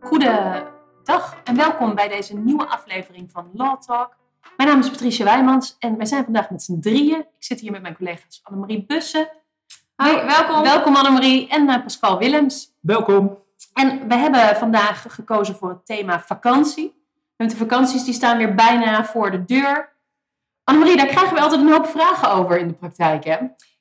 Goedendag en welkom bij deze nieuwe aflevering van Law Talk. Mijn naam is Patricia Wijmans en wij zijn vandaag met z'n drieën. Ik zit hier met mijn collega's Annemarie Bussen. Hoi, welkom. Welkom Annemarie en uh, Pascal Willems. Welkom. En we hebben vandaag gekozen voor het thema vakantie. Want de vakanties die staan weer bijna voor de deur. Annemarie, daar krijgen we altijd een hoop vragen over in de praktijk, hè?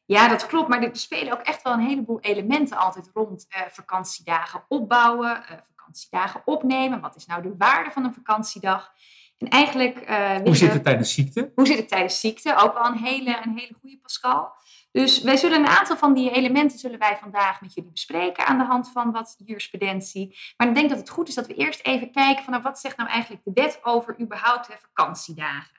Ja, dat klopt. Maar er spelen ook echt wel een heleboel elementen altijd rond uh, vakantiedagen opbouwen, uh, vakantiedagen opnemen. Wat is nou de waarde van een vakantiedag? En eigenlijk... Uh, hoe zit het tijdens ziekte? Hoe zit het tijdens ziekte? Ook wel een hele, een hele goede Pascal. Dus wij zullen een aantal van die elementen zullen wij vandaag met jullie bespreken aan de hand van wat jurisprudentie. Maar ik denk dat het goed is dat we eerst even kijken van nou, wat zegt nou eigenlijk de wet over überhaupt hè, vakantiedagen.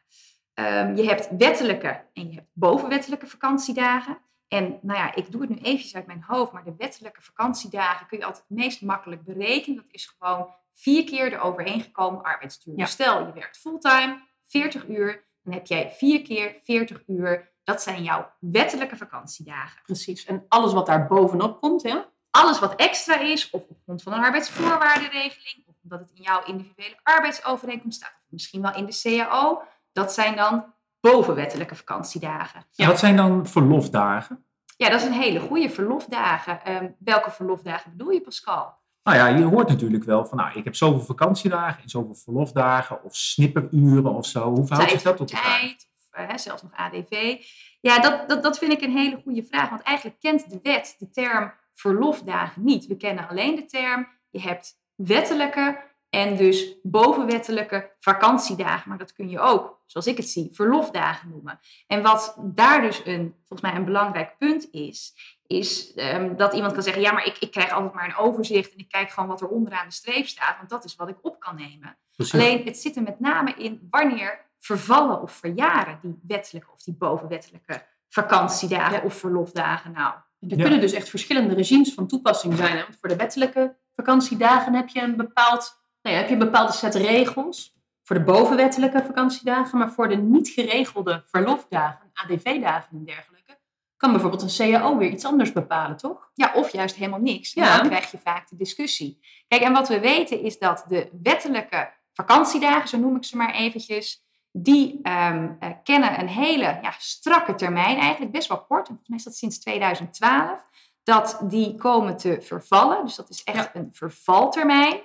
Um, je hebt wettelijke en je hebt bovenwettelijke vakantiedagen. En nou ja, ik doe het nu eventjes uit mijn hoofd, maar de wettelijke vakantiedagen kun je altijd het meest makkelijk berekenen. Dat is gewoon vier keer de overeengekomen arbeidsduur. Ja. Stel, je werkt fulltime, 40 uur, dan heb jij vier keer 40 uur. Dat zijn jouw wettelijke vakantiedagen. Precies. En alles wat daar bovenop komt, hè? Alles wat extra is, of op grond van een arbeidsvoorwaardenregeling, of omdat het in jouw individuele arbeidsovereenkomst staat, of misschien wel in de CAO, dat zijn dan bovenwettelijke vakantiedagen. Ja. Wat zijn dan verlofdagen? Ja, dat is een hele goede verlofdagen. Um, welke verlofdagen bedoel je, Pascal? Nou ja, je hoort natuurlijk wel van, nou, ik heb zoveel vakantiedagen en zoveel verlofdagen of snipperuren of zo. Hoe verhoudt zich dat tot elkaar? Tijd, of uh, zelfs nog ADV. Ja, dat, dat, dat vind ik een hele goede vraag, want eigenlijk kent de wet de term verlofdagen niet. We kennen alleen de term, je hebt wettelijke en dus bovenwettelijke vakantiedagen. Maar dat kun je ook, zoals ik het zie, verlofdagen noemen. En wat daar dus een, volgens mij een belangrijk punt is, is um, dat iemand kan zeggen, ja, maar ik, ik krijg altijd maar een overzicht en ik kijk gewoon wat er onderaan de streep staat, want dat is wat ik op kan nemen. Precies. Alleen het zit er met name in wanneer vervallen of verjaren die wettelijke of die bovenwettelijke vakantiedagen ja. of verlofdagen nou. Er ja. kunnen dus echt verschillende regimes van toepassing zijn. Hè? Want voor de wettelijke vakantiedagen heb je een bepaald nou ja, heb je een bepaalde set regels voor de bovenwettelijke vakantiedagen, maar voor de niet geregelde verlofdagen, ADV-dagen en dergelijke, kan bijvoorbeeld een CAO weer iets anders bepalen, toch? Ja, of juist helemaal niks. Ja. dan krijg je vaak de discussie. Kijk, en wat we weten is dat de wettelijke vakantiedagen, zo noem ik ze maar eventjes, die um, uh, kennen een hele ja, strakke termijn, eigenlijk best wel kort. Volgens mij is dat sinds 2012. Dat die komen te vervallen. Dus dat is echt ja. een vervaltermijn.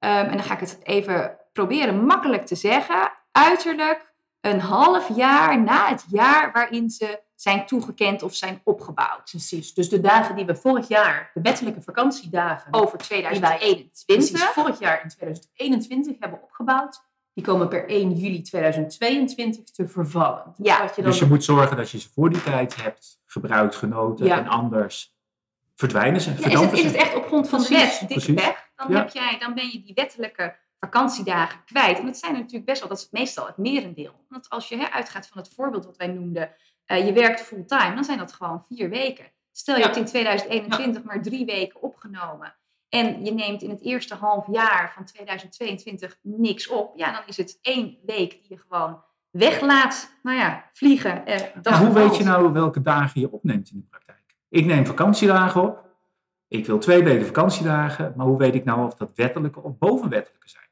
Um, en dan ga ik het even proberen makkelijk te zeggen. Uiterlijk een half jaar na het jaar waarin ze zijn toegekend of zijn opgebouwd. Precies. Dus de dagen die we vorig jaar, de wettelijke vakantiedagen. Over 2021. Wij, vorig jaar in 2021 hebben opgebouwd. Die komen per 1 juli 2022 te vervallen. Dus ja. Je, dus je moet zorgen dat je ze voor die tijd hebt gebruikt, genoten. Ja. En anders verdwijnen ze. Ja, is, het, is het echt op grond van de wet dikke weg? Dan, heb jij, dan ben je die wettelijke vakantiedagen kwijt. En dat zijn er natuurlijk best wel, dat is meestal het merendeel. Want als je hè, uitgaat van het voorbeeld wat wij noemden, uh, je werkt fulltime, dan zijn dat gewoon vier weken. Stel je ja. hebt in 2021 maar drie weken opgenomen en je neemt in het eerste half jaar van 2022 niks op, ja, dan is het één week die je gewoon weglaat, nou ja, vliegen. Eh, dat hoe weet je nou welke dagen je opneemt in de praktijk? Ik neem vakantiedagen op. Ik wil twee weken vakantiedagen, maar hoe weet ik nou of dat wettelijke of bovenwettelijke zijn?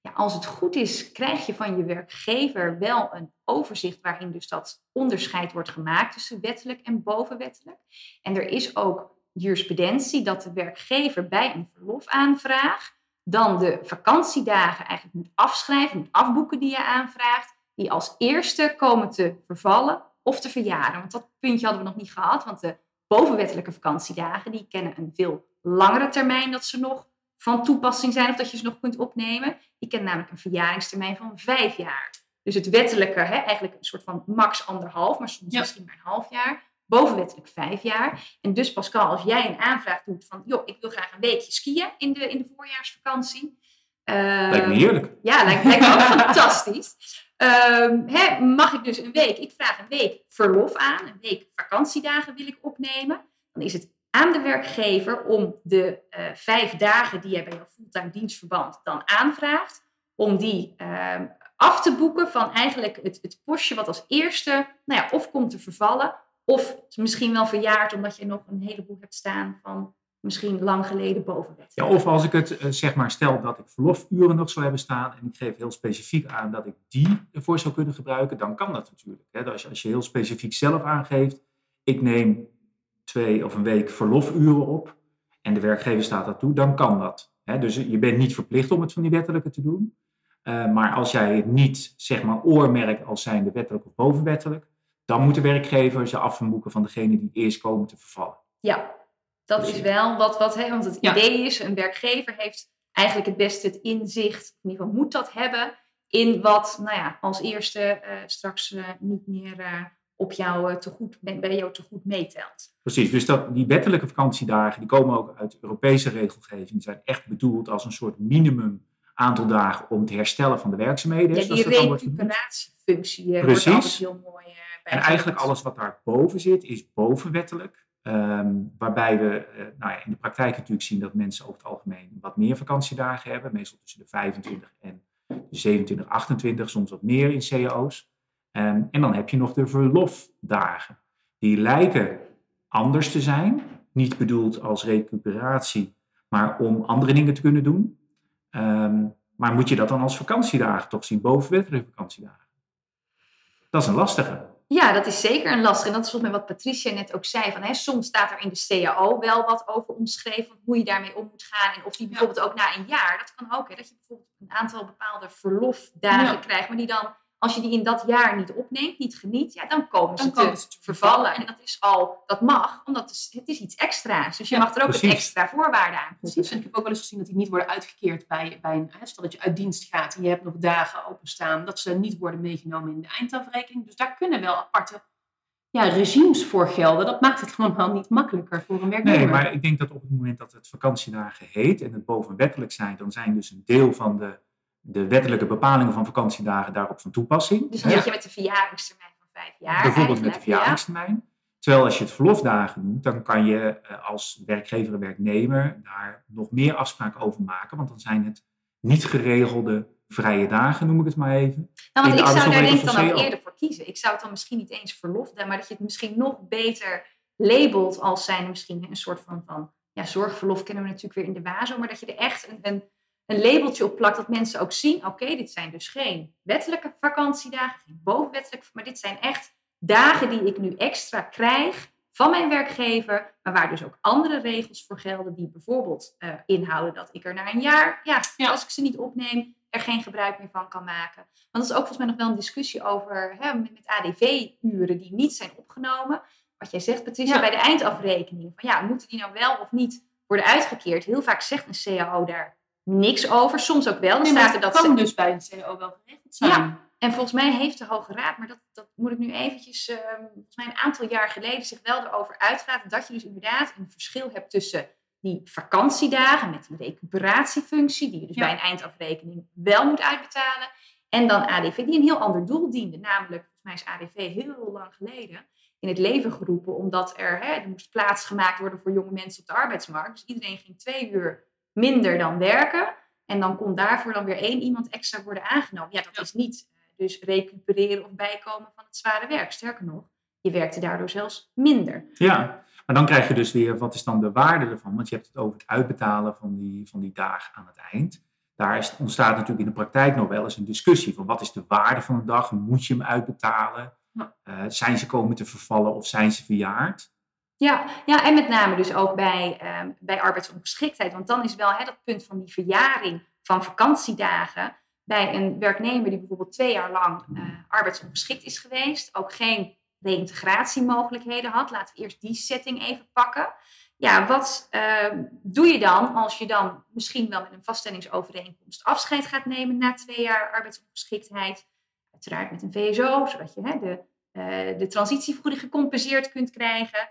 Ja, als het goed is, krijg je van je werkgever wel een overzicht waarin dus dat onderscheid wordt gemaakt tussen wettelijk en bovenwettelijk. En er is ook jurisprudentie dat de werkgever bij een verlofaanvraag dan de vakantiedagen eigenlijk moet afschrijven, moet afboeken die je aanvraagt, die als eerste komen te vervallen of te verjaren. Want dat puntje hadden we nog niet gehad, want de bovenwettelijke vakantiedagen, die kennen een veel langere termijn dat ze nog van toepassing zijn of dat je ze nog kunt opnemen. Die kennen namelijk een verjaringstermijn van vijf jaar. Dus het wettelijke, hè, eigenlijk een soort van max anderhalf, maar soms ja. misschien maar een half jaar. Bovenwettelijk vijf jaar. En dus Pascal, als jij een aanvraag doet van, joh, ik wil graag een weekje skiën in de, in de voorjaarsvakantie. Uh, lijkt me heerlijk. Ja, lijkt, lijkt me ook fantastisch. Hè, mag ik dus een week, ik vraag een week verlof aan, een week vakantiedagen wil ik opnemen. Dan is het aan de werkgever om de uh, vijf dagen die jij bij jouw fulltime dienstverband dan aanvraagt, om die uh, af te boeken van eigenlijk het, het postje wat als eerste nou ja, of komt te vervallen Of misschien wel verjaard omdat je nog een heleboel hebt staan van misschien lang geleden bovenwet. Ja, of als ik het eh, zeg maar stel dat ik verlofuren nog zou hebben staan en ik geef heel specifiek aan dat ik die ervoor zou kunnen gebruiken, dan kan dat natuurlijk. Hè. Als, je, als je heel specifiek zelf aangeeft, ik neem twee of een week verlofuren op en de werkgever staat dat toe, dan kan dat. Dus je bent niet verplicht om het van die wettelijke te doen. Uh, maar als jij het niet zeg maar oormerkt als zijnde wettelijk of bovenwettelijk, dan moet de werkgever ze afboeken van degene die eerst komen te vervallen. Ja, dat is wel wat, wat hè, want het idee is, een werkgever heeft eigenlijk het beste het inzicht, in ieder geval moet dat hebben, in wat nou ja, als eerste uh, straks uh, niet meer uh, op jou te goed, bij jou te goed meetelt. Precies, dus dat, die wettelijke vakantiedagen die komen ook uit Europese regelgeving. Die zijn echt bedoeld als een soort minimum aantal dagen om het herstellen van de werkzaamheden. Ja, die recuperatiefunctie Precies. wordt heel mooi En eigenlijk alles wat daarboven zit is bovenwettelijk. Um, waarbij we uh, nou ja, in de praktijk natuurlijk zien dat mensen over het algemeen wat meer vakantiedagen hebben. Meestal tussen de 25 en de 27, 28, soms wat meer in cao's. Um, en dan heb je nog de verlofdagen. Die lijken anders te zijn. Niet bedoeld als recuperatie, maar om andere dingen te kunnen doen. Um, maar moet je dat dan als vakantiedagen toch zien, boven wettelijke vakantiedagen? Dat is een lastige. Ja, dat is zeker een lastig. En dat is volgens mij wat Patricia net ook zei. Van, hè, soms staat er in de CAO wel wat over omschreven. Hoe je daarmee om moet gaan. En of die bijvoorbeeld ook na een jaar. Dat kan ook. Hè, dat je bijvoorbeeld een aantal bepaalde verlofdagen krijgt. Maar die dan als je die in dat jaar niet opneemt, niet geniet, ja, dan komen ze, te, ze vervallen. En dat is al, dat mag, omdat het is, het is iets extra's. Dus je mag er ook een extra voorwaarde aan Precies. En ik heb ook wel eens gezien dat die niet worden uitgekeerd bij, bij een, stel dat je uit dienst gaat en je hebt nog dagen openstaan, dat ze niet worden meegenomen in de eindafrekening. Dus daar kunnen wel aparte ja, regimes voor gelden. Dat maakt het allemaal niet makkelijker voor een werknemer. Nee, maar ik denk dat op het moment dat het vakantiedagen heet en het bovenwettelijk zijn, dan zijn dus een deel van de de wettelijke bepalingen van vakantiedagen daarop van toepassing. Dus dan zit je met de verjaringstermijn van vijf jaar. Bijvoorbeeld met de verjaringstermijn. Terwijl als je het verlofdagen noemt, dan kan je eh, als werkgever en werknemer daar nog meer afspraken over maken. Want dan zijn het niet geregelde vrije dagen, noem ik het maar even. Nou, want ik zou daar denk ik dan ook eerder voor kiezen. Ik zou het dan misschien niet eens verlofdagen, maar dat je het misschien nog beter labelt als zijn misschien een soort van, van ja, zorgverlof kennen we natuurlijk weer in de WAZO, maar dat je er echt een, een een labeltje op plakt dat mensen ook zien, oké, dit zijn dus geen wettelijke vakantiedagen, geen bovenwettelijke, maar dit zijn echt dagen die ik nu extra krijg van mijn werkgever, maar waar dus ook andere regels voor gelden, die bijvoorbeeld uh, inhouden dat ik er na een jaar, ja, als ik ze niet opneem, er geen gebruik meer van kan maken. Want dat is ook volgens mij nog wel een discussie over hè, met ADV-uren die niet zijn opgenomen. Wat jij zegt, Patricia, bij de eindafrekening. Van ja, moeten die nou wel of niet worden uitgekeerd? Heel vaak zegt een CAO daar niks over. Soms ook wel. Dan staat er dat kan dus bij een CO wel geregeld zijn. Ja. En volgens mij heeft de Hoge Raad, maar dat, dat moet ik nu eventjes, uh, volgens mij een aantal jaar geleden, zich wel erover uitgelaten dat je dus inderdaad een verschil hebt tussen die vakantiedagen met die recuperatiefunctie, die je dus bij een eindafrekening wel moet uitbetalen, en dan ADV, die een heel ander doel diende. Namelijk, volgens mij is ADV heel lang geleden in het leven geroepen, omdat er, hè, er moest plaats gemaakt worden voor jonge mensen op de arbeidsmarkt. Dus iedereen ging twee uur minder dan werken. En dan kon daarvoor dan weer één iemand extra worden aangenomen. Ja, dat is niet eh, dus recupereren of bijkomen van het zware werk. Sterker nog, je werkte daardoor zelfs minder. Ja, maar dan krijg je dus weer, wat is dan de waarde ervan? Want je hebt het over het uitbetalen van die, van die dagen aan het eind. Daar is, ontstaat natuurlijk in de praktijk nog wel eens een discussie van wat is de waarde van een dag? Moet je hem uitbetalen? Uh, zijn ze komen te vervallen of zijn ze verjaard? Ja, ja, en met name dus ook bij, um, bij arbeidsongeschiktheid. Want dan is wel hè, dat punt van die verjaring van vakantiedagen bij een werknemer die bijvoorbeeld twee jaar lang uh, arbeidsongeschikt is geweest, ook geen reïntegratiemogelijkheden had. Laten we eerst die setting even pakken. Ja, wat uh, doe je dan als je dan misschien wel met een vaststellingsovereenkomst afscheid gaat nemen na twee jaar arbeidsongeschiktheid? Uiteraard met een VSO, zodat je de, uh, de transitievergoeding gecompenseerd kunt krijgen.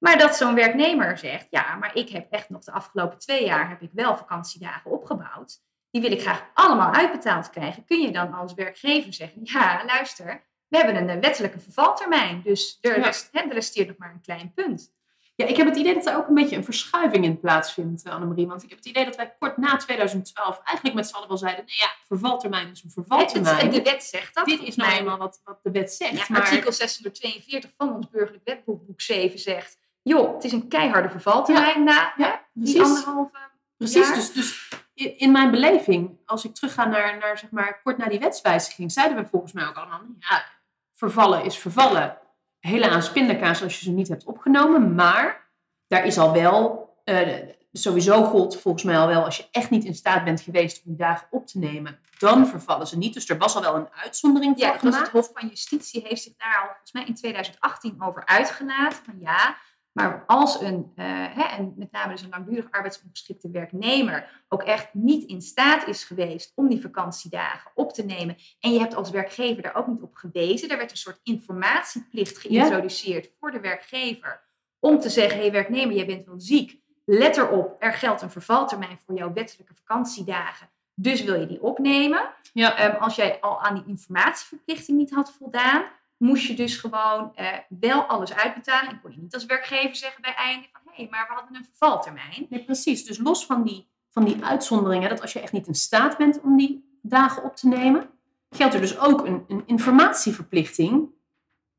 Maar dat zo'n werknemer zegt, ja, maar ik heb echt nog de afgelopen twee jaar heb ik wel vakantiedagen opgebouwd. Die wil ik graag allemaal uitbetaald krijgen. Kun je dan als werkgever zeggen, ja, luister, we hebben een wettelijke vervaltermijn. Dus er, rest, hè, er resteert nog maar een klein punt. Ja, ik heb het idee dat er ook een beetje een verschuiving in plaatsvindt, eh, Annemarie. Want ik heb het idee dat wij kort na 2012 eigenlijk met z'n allen wel zeiden... nee ja, vervaltermijn is een vervaltermijn. Het, de wet zegt dat. Dit is nou eenmaal wat, wat de wet zegt. Ja, maar... Artikel 642 van ons burgerlijk wetboek, boek 7, zegt... joh, het is een keiharde vervaltermijn na Ja, hè, die precies. anderhalve Precies, jaar. dus, dus in mijn beleving, als ik terugga naar, naar zeg maar, kort na die wetswijziging, zeiden we volgens mij ook allemaal, ja, vervallen is vervallen. Hele aan pindakaas als je ze niet hebt opgenomen, maar daar is al wel, eh, sowieso gold volgens mij al wel, als je echt niet in staat bent geweest om die dagen op te nemen, dan vervallen ze niet. Dus er was al wel een uitzondering Ja, voor was het. Hof van Justitie heeft zich daar al volgens mij in 2018 over uitgelaten. Van ja, maar als een, eh, hè, en met name dus een langdurig arbeidsongeschikte werknemer ook echt niet in staat is geweest om die vakantiedagen op te nemen. En je hebt als werkgever daar ook niet op gewezen. Daar werd een soort informatieplicht geïntroduceerd voor de werkgever. Om te zeggen, hé hey, werknemer, jij bent wel ziek. Let erop, er geldt een vervaltermijn voor jouw wettelijke vakantiedagen. Dus wil je die opnemen? Ja, Ehm, als jij al aan die informatieverplichting niet had voldaan, moest je dus gewoon eh, wel alles uitbetalen. En kon je niet als werkgever zeggen bij einde van hé, maar we hadden een vervaltermijn. Nee, precies. Dus los van die, van die uitzonderingen, dat als je echt niet in staat bent om die dagen op te nemen, geldt er dus ook een, een informatieverplichting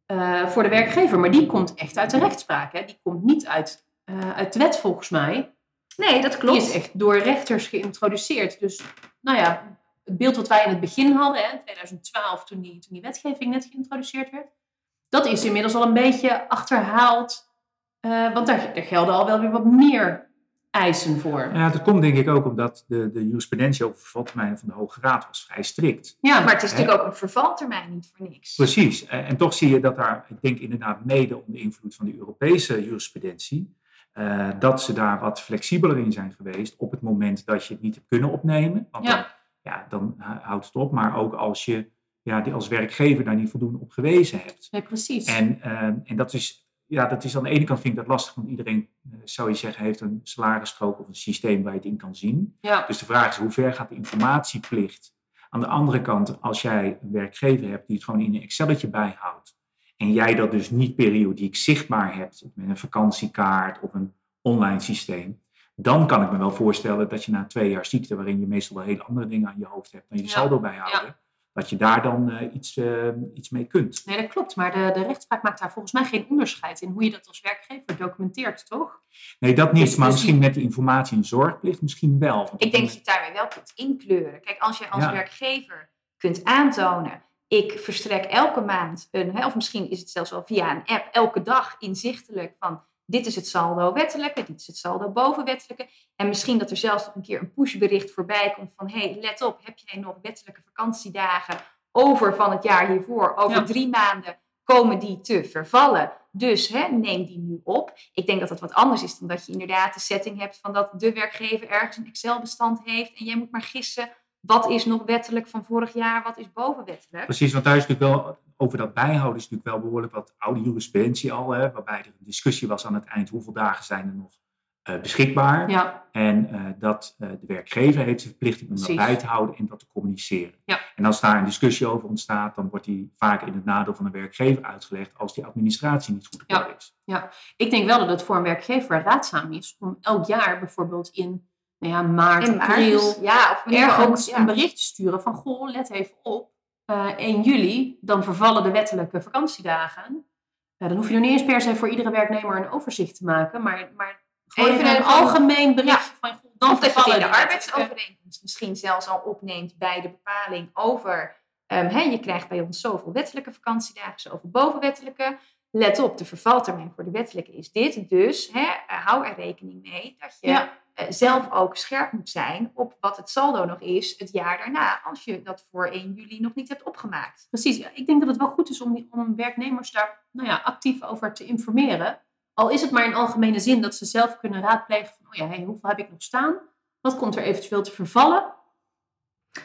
eh, voor de werkgever. Maar die komt echt uit de rechtspraak. Hè? Die komt niet uit, eh, uit de wet volgens mij. Nee, dat klopt. Die is echt door rechters geïntroduceerd. Dus nou ja, het beeld wat wij in het begin hadden, hè, in 2012, toen die, toen die wetgeving net geïntroduceerd werd, dat is inmiddels al een beetje achterhaald. eh, want daar, daar gelden al wel weer wat meer eisen voor. Ja, dat komt denk ik ook omdat de, de jurisprudentie over vervaltermijnen van de Hoge Raad was vrij strikt. Ja, Maar het is natuurlijk ook een vervaltermijn, niet voor niks. Precies. Eh, En toch zie je dat daar, ik denk inderdaad mede onder invloed van de Europese jurisprudentie, eh, dat ze daar wat flexibeler in zijn geweest op het moment dat je het niet hebt kunnen opnemen. Want Ja. Ja, dan eh, houdt het op. Maar ook als je ja, die als werkgever daar niet voldoende op gewezen hebt. nee, precies. En, eh, en dat, is, ja, dat is aan de ene kant vind ik dat lastig, want iedereen, eh, zou je zeggen, heeft een salarisstrook of een systeem waar je het in kan zien. ja. Dus de vraag is, hoe ver gaat de informatieplicht? Aan de andere kant, als jij een werkgever hebt die het gewoon in een Excelletje bijhoudt, en jij dat dus niet periodiek zichtbaar hebt met een vakantiekaart of een online systeem, dan kan ik me wel voorstellen dat je na twee jaar ziekte, waarin je meestal wel hele andere dingen aan je hoofd hebt dan je Ja. saldo bijhouden, dat je daar dan eh, iets, eh, iets mee kunt. Nee, dat klopt. Maar de, de rechtspraak maakt daar volgens mij geen onderscheid in hoe je dat als werkgever documenteert, toch? Nee, dat niet, Dus- maar dus misschien met de informatie en zorgplicht misschien wel. Ik denk dat je het daarmee wel kunt inkleuren. Kijk, als jij als Ja. werkgever kunt aantonen, ik verstrek elke maand een, of misschien is het zelfs wel via een app, elke dag inzichtelijk van dit is het saldo wettelijke, dit is het saldo bovenwettelijke. En misschien dat er zelfs nog een keer een pushbericht voorbij komt van hey, let op, heb jij nog wettelijke vakantiedagen over van het jaar hiervoor? Over Ja. drie maanden komen die te vervallen. Dus hè, neem die nu op. Ik denk dat dat wat anders is dan dat je inderdaad de setting hebt van dat de werkgever ergens een Excel-bestand heeft en jij moet maar gissen wat is nog wettelijk van vorig jaar, wat is bovenwettelijk. Precies, want daar is natuurlijk wel, over dat bijhouden is natuurlijk wel behoorlijk wat oude jurisprudentie al, hè, waarbij er een discussie was aan het eind, hoeveel dagen zijn er nog eh, beschikbaar? Ja, En eh, dat eh, de werkgever heeft de verplichting om dat bij te houden en dat te communiceren. Ja. En als daar een discussie over ontstaat, dan wordt die vaak in het nadeel van de werkgever uitgelegd als die administratie niet goed op Ja. is. ik denk wel dat het voor een werkgever raadzaam is om elk jaar bijvoorbeeld in nou ja, maart, In maart, april, dus- ja, of ergens ja. een bericht te sturen van goh, let even op. eh 1 juli, dan vervallen de wettelijke vakantiedagen. Eh, dan hoef je nog niet eens per se voor iedere werknemer een overzicht te maken, maar, maar gewoon Even even een een- algemeen berichtje van dan Of dat je het vervallen in de arbeidsovereenkomst misschien zelfs al opneemt bij de bepaling over, ehm, je krijgt bij ons zoveel wettelijke vakantiedagen, zoveel bovenwettelijke. Let op, de vervaltermijn voor de wettelijke is dit. Dus eh, hou er rekening mee dat je Ja. Eh, zelf ook scherp moet zijn op wat het saldo nog is het jaar daarna, als je dat voor 1 juli nog niet hebt opgemaakt. Precies, ik denk dat het wel goed is om, die, om werknemers daar nou ja, actief over te informeren. Al is het maar in algemene zin dat ze zelf kunnen raadplegen van, oh ja, hey, hoeveel heb ik nog staan? Wat komt er eventueel te vervallen?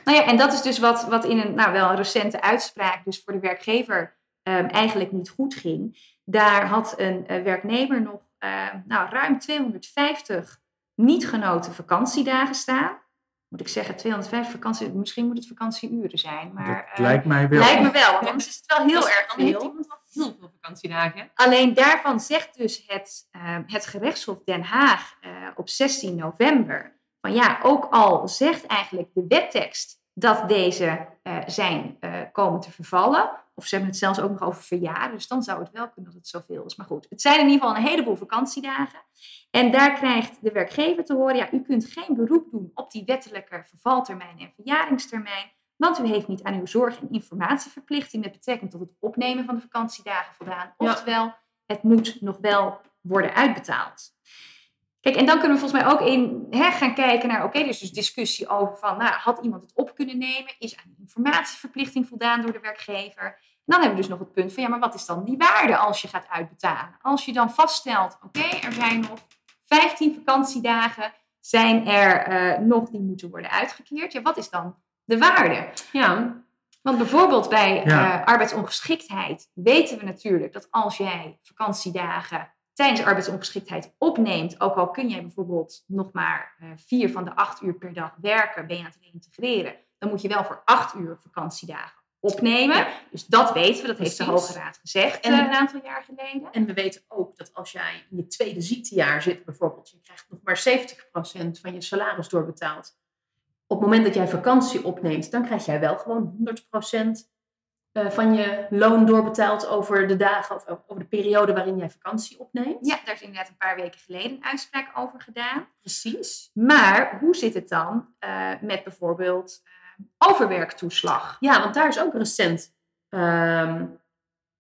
Nou ja, en dat is dus wat, wat in een nou, wel een recente uitspraak dus voor de werkgever ehm, eigenlijk niet goed ging. Daar had een eh, werknemer nog ehm, nou, ruim 250 niet genoten vakantiedagen staan. Moet ik zeggen, 250 vakantie, misschien moet het vakantieuren zijn. Maar, dat eh, lijkt mij wel. lijkt me wel, want anders is het wel heel erg heeft veel. iemand heel veel vakantiedagen. Alleen daarvan zegt dus het, uh, het gerechtshof Den Haag uh, op 16 november... van ja, ook al zegt eigenlijk de wettekst dat deze uh, zijn komen te vervallen... of ze hebben het zelfs ook nog over verjaren... dus dan zou het wel kunnen dat het zoveel is. Maar goed, het zijn in ieder geval een heleboel vakantiedagen... En daar krijgt de werkgever te horen, ja, u kunt geen beroep doen op die wettelijke vervaltermijn en verjaringstermijn, want u heeft niet aan uw zorg- en informatieverplichting met betrekking tot het opnemen van de vakantiedagen voldaan. Oftewel, het moet nog wel worden uitbetaald. Kijk, en dan kunnen we volgens mij ook in hè, gaan kijken naar, oké, er is dus discussie over van, nou, had iemand het op kunnen nemen? Is aan de informatieverplichting voldaan door de werkgever? En dan hebben we dus nog het punt van, ja, maar wat is dan die waarde als je gaat uitbetalen? Als je dan vaststelt, oké, er zijn nog 15 vakantiedagen zijn er uh, nog die moeten worden uitgekeerd. Ja, wat is dan de waarde? Ja. Want bijvoorbeeld bij ja. uh, arbeidsongeschiktheid weten we natuurlijk dat als jij vakantiedagen tijdens arbeidsongeschiktheid opneemt, ook al kun jij bijvoorbeeld nog maar uh, vier van de acht uur per dag werken, ben je aan het reintegreren, dan moet je wel voor acht uur vakantiedagen opnemen. Ja. Dus dat weten we, dat Precies. heeft de Hoge Raad gezegd en, een aantal jaar geleden. En we weten ook dat als jij in je tweede ziektejaar zit bijvoorbeeld, je krijgt nog maar 70% van je salaris doorbetaald. Op het moment dat jij vakantie opneemt, dan krijg jij wel gewoon 100% eh, van je loon doorbetaald over de dagen of over de periode waarin jij vakantie opneemt. Ja, daar is inderdaad een paar weken geleden een uitspraak over gedaan. Precies. Maar hoe zit het dan uh, met bijvoorbeeld overwerktoeslag. Ja, want daar is ook recent. Um,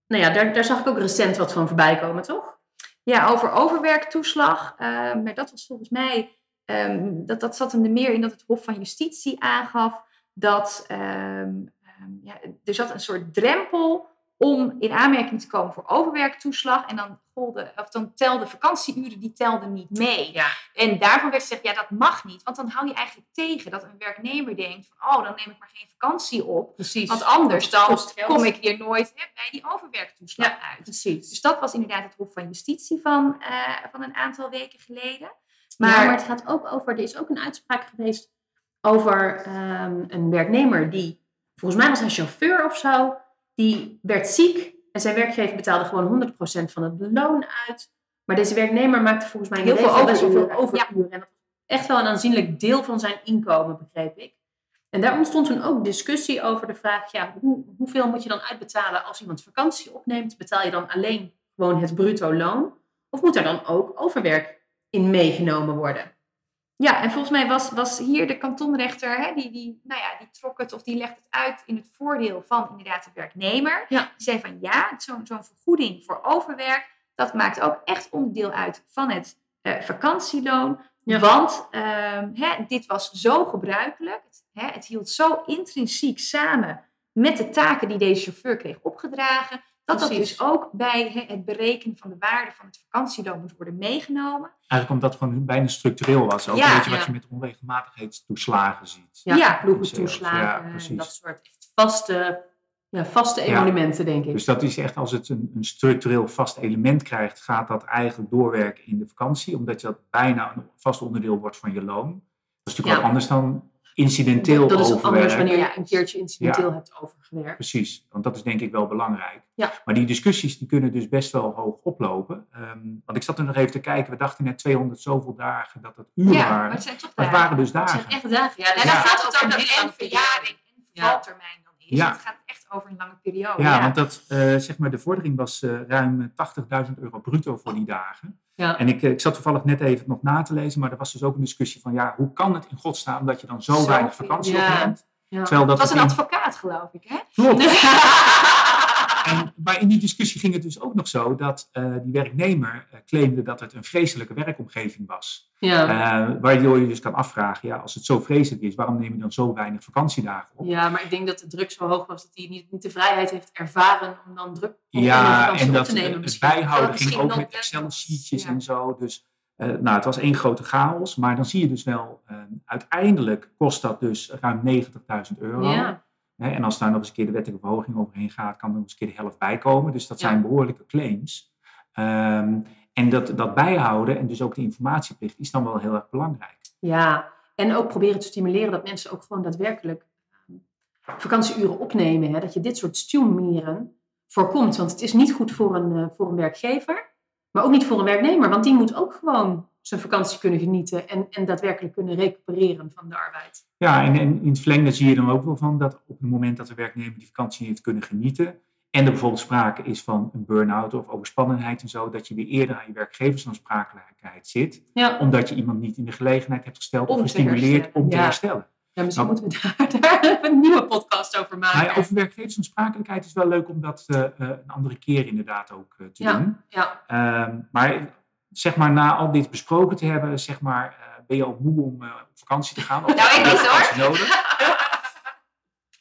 nou ja, daar, daar zag ik ook recent wat van voorbij komen, toch? Ja, over overwerktoeslag. Uh, maar dat was volgens mij. Um, dat, dat zat hem er meer in dat het Hof van Justitie aangaf dat um, ja, er zat een soort drempel om in aanmerking te komen voor overwerktoeslag. En dan, golde, of dan telden vakantieuren, die telden niet mee. Ja. En daarvan werd gezegd, ja, dat mag niet. Want dan hou je eigenlijk tegen dat een werknemer denkt van, oh, dan neem ik maar geen vakantie op. Precies. Want anders dan kom ik hier nooit hè, bij die overwerktoeslag ja, uit. Precies. Dus dat was inderdaad het Hof van Justitie van, uh, van een aantal weken geleden. Maar, ja, maar het gaat ook over, er is ook een uitspraak geweest over um, een werknemer die, volgens mij was hij chauffeur of zo, die werd ziek en zijn werkgever betaalde gewoon 100% van het loon uit. Maar deze werknemer maakte volgens mij heel veel overuren. En dat was echt wel een aanzienlijk deel van zijn inkomen, begreep ik. En daar ontstond toen ook discussie over de vraag, ja, hoe, hoeveel moet je dan uitbetalen als iemand vakantie opneemt? Betaal je dan alleen gewoon het bruto loon? Of moet er dan ook overwerk in meegenomen worden? Ja, en volgens mij was, was hier de kantonrechter, hè, die, die, nou ja, die trok het of die legt het uit in het voordeel van inderdaad de werknemer. Ja. Die zei van ja, zo'n zo'n vergoeding voor overwerk, dat maakt ook echt onderdeel uit van het uh, vakantieloon. Ja. Want uh, hè, dit was zo gebruikelijk, het, hè, het hield zo intrinsiek samen met de taken die deze chauffeur kreeg opgedragen, dat dat dus ook bij het berekenen van de waarde van het vakantieloon moet worden meegenomen. Eigenlijk omdat het gewoon bijna structureel was. Ook Ja, een beetje wat je met onregelmatigheidstoeslagen ziet. Ja, Ja, ploegentoeslagen Ja, dat soort echt vaste, ja, vaste Ja. emolumenten, denk ik. Dus dat is echt, als het een, een structureel vast element krijgt, gaat dat eigenlijk doorwerken in de vakantie. Omdat dat bijna een vast onderdeel wordt van je loon. Dat is natuurlijk wat anders dan incidenteel dat is overwerk. anders wanneer je Ja. een keertje incidenteel hebt overgewerkt. Precies, want dat is denk ik wel belangrijk. Ja. Maar die discussies die kunnen dus best wel hoog oplopen. Ehm, want ik zat er nog even te kijken, we dachten net 200 zoveel dagen dat het uren Ja, maar waren. het zijn toch Maar het dagen. waren dus Het zijn dagen. echt dagen. Ja, En dan Ja. gaat het over ook een dat hele en lange periode. verjaring en vervaltermijn dan is. Ja. Het gaat echt over een lange periode. Ja, want dat, eh, zeg maar, de vordering was eh, ruim 80.000 euro bruto voor die dagen. Ja. En ik, eh, ik zat toevallig net even nog na te lezen, maar er was dus ook een discussie van, ja, hoe kan het in godsnaam dat je dan zo weinig vakantie ja. opneemt? Ja. Dat Het was een in- advocaat, geloof ik, hè? Klopt. En, maar in die discussie ging het dus ook nog zo dat eh, die werknemer eh, claimde dat het een vreselijke werkomgeving was. Ja. Eh, waardoor je dus kan afvragen, ja, als het zo vreselijk is, waarom neem je dan zo weinig vakantiedagen op? ja, maar ik denk dat de druk zo hoog was dat hij niet, niet de vrijheid heeft ervaren om dan druk om Ja, en op dat te nemen. het bijhouden ging ook met Excel-sheetjes ja. en zo. Dus nou, het was één grote chaos. Maar dan zie je dus wel, uiteindelijk kost dat dus ruim 90.000 euro. Ja. Hè, en als daar nog eens een keer de wettelijke verhoging overheen gaat, kan er nog eens een keer de helft bij komen. Dus dat zijn behoorlijke claims. Ehm, en dat, dat bijhouden en dus ook de informatieplicht is dan wel heel erg belangrijk. ja, en ook proberen te stimuleren dat mensen ook gewoon daadwerkelijk eh, vakantieuren opnemen. Hè? Dat je dit soort stuwmieren voorkomt. Want het is niet goed voor een, eh, voor een werkgever, maar ook niet voor een werknemer. Want die moet ook gewoon zijn vakantie kunnen genieten en, en daadwerkelijk kunnen recupereren van de arbeid. Ja, en, en in het verlengde zie je dan ook wel van dat op het moment dat de werknemer die vakantie heeft kunnen genieten, en er bijvoorbeeld sprake is van een burn-out of overspannenheid en zo, dat je weer eerder aan je werkgeversaansprakelijkheid zit, Ja, omdat je iemand niet in de gelegenheid hebt gesteld Om of gestimuleerd om te Ja. herstellen. ja misschien Nou. moeten we daar, daar een nieuwe podcast over maken. Maar ja, over werkgeversaansprakelijkheid is wel leuk om dat eh, eh, een andere keer inderdaad ook eh, te Ja. doen. Ja, Ehm, maar zeg maar, na al dit besproken te hebben, zeg maar, eh, ben je al moe om eh, op vakantie te gaan? Of Nou, ik niet, hoor. nodig?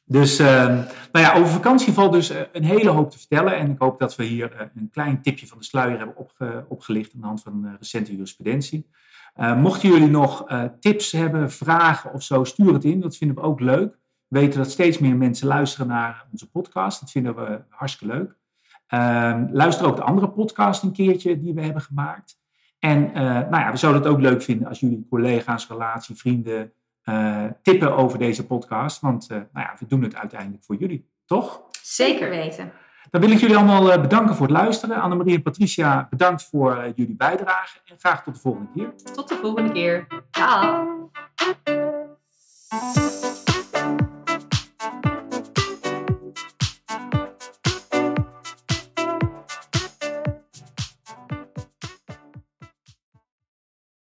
Dus ehm, nou ja, over vakantie valt dus eh, een hele hoop te vertellen. En ik hoop dat we hier een klein tipje van de sluier hebben opge- opgelicht aan de hand van recente jurisprudentie. Mochten jullie nog tips hebben, vragen of zo, stuur het in. Dat vinden we ook leuk. We weten dat steeds meer mensen luisteren naar onze podcast. Dat vinden we hartstikke leuk. Ehm, luister ook de andere podcast een keertje die we hebben gemaakt. En eh, nou ja, we zouden het ook leuk vinden als jullie collega's, relatie, vrienden eh, tippen over deze podcast. Want eh, nou ja, we doen het uiteindelijk voor jullie, toch? Zeker weten. Dan wil ik jullie allemaal bedanken voor het luisteren. Annemarie en Patricia, bedankt voor jullie bijdrage. En graag tot de volgende keer. Tot de volgende keer. Ciao.